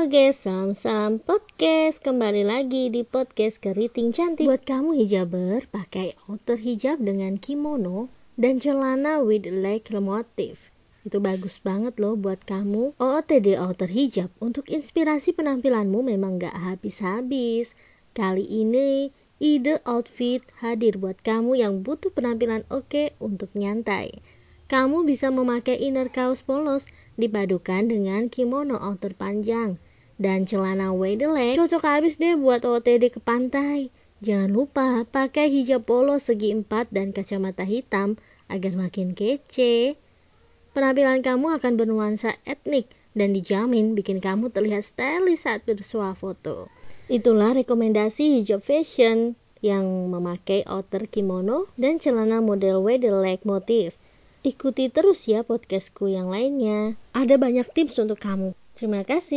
Oke, salam-salam podcast. Kembali lagi di podcast Keriting Cantik. Buat kamu hijaber, pakai outer hijab dengan kimono dan celana with leg motif. Itu bagus banget loh buat kamu. OOTD outer hijab untuk inspirasi penampilanmu memang gak habis-habis. Kali ini ide outfit hadir buat kamu yang butuh penampilan oke untuk nyantai. Kamu bisa memakai inner kaos polos dipadukan dengan kimono outer panjang dan celana wide leg cocok habis deh buat OTD ke pantai. Jangan lupa pakai hijab polos segi empat dan kacamata hitam agar makin kece. Penampilan kamu akan bernuansa etnik dan dijamin bikin kamu terlihat stylish saat bersuah foto. Itulah rekomendasi hijab fashion yang memakai outer kimono dan celana model wide leg motif. Ikuti terus ya podcastku yang lainnya. Ada banyak tips untuk kamu. Terima kasih.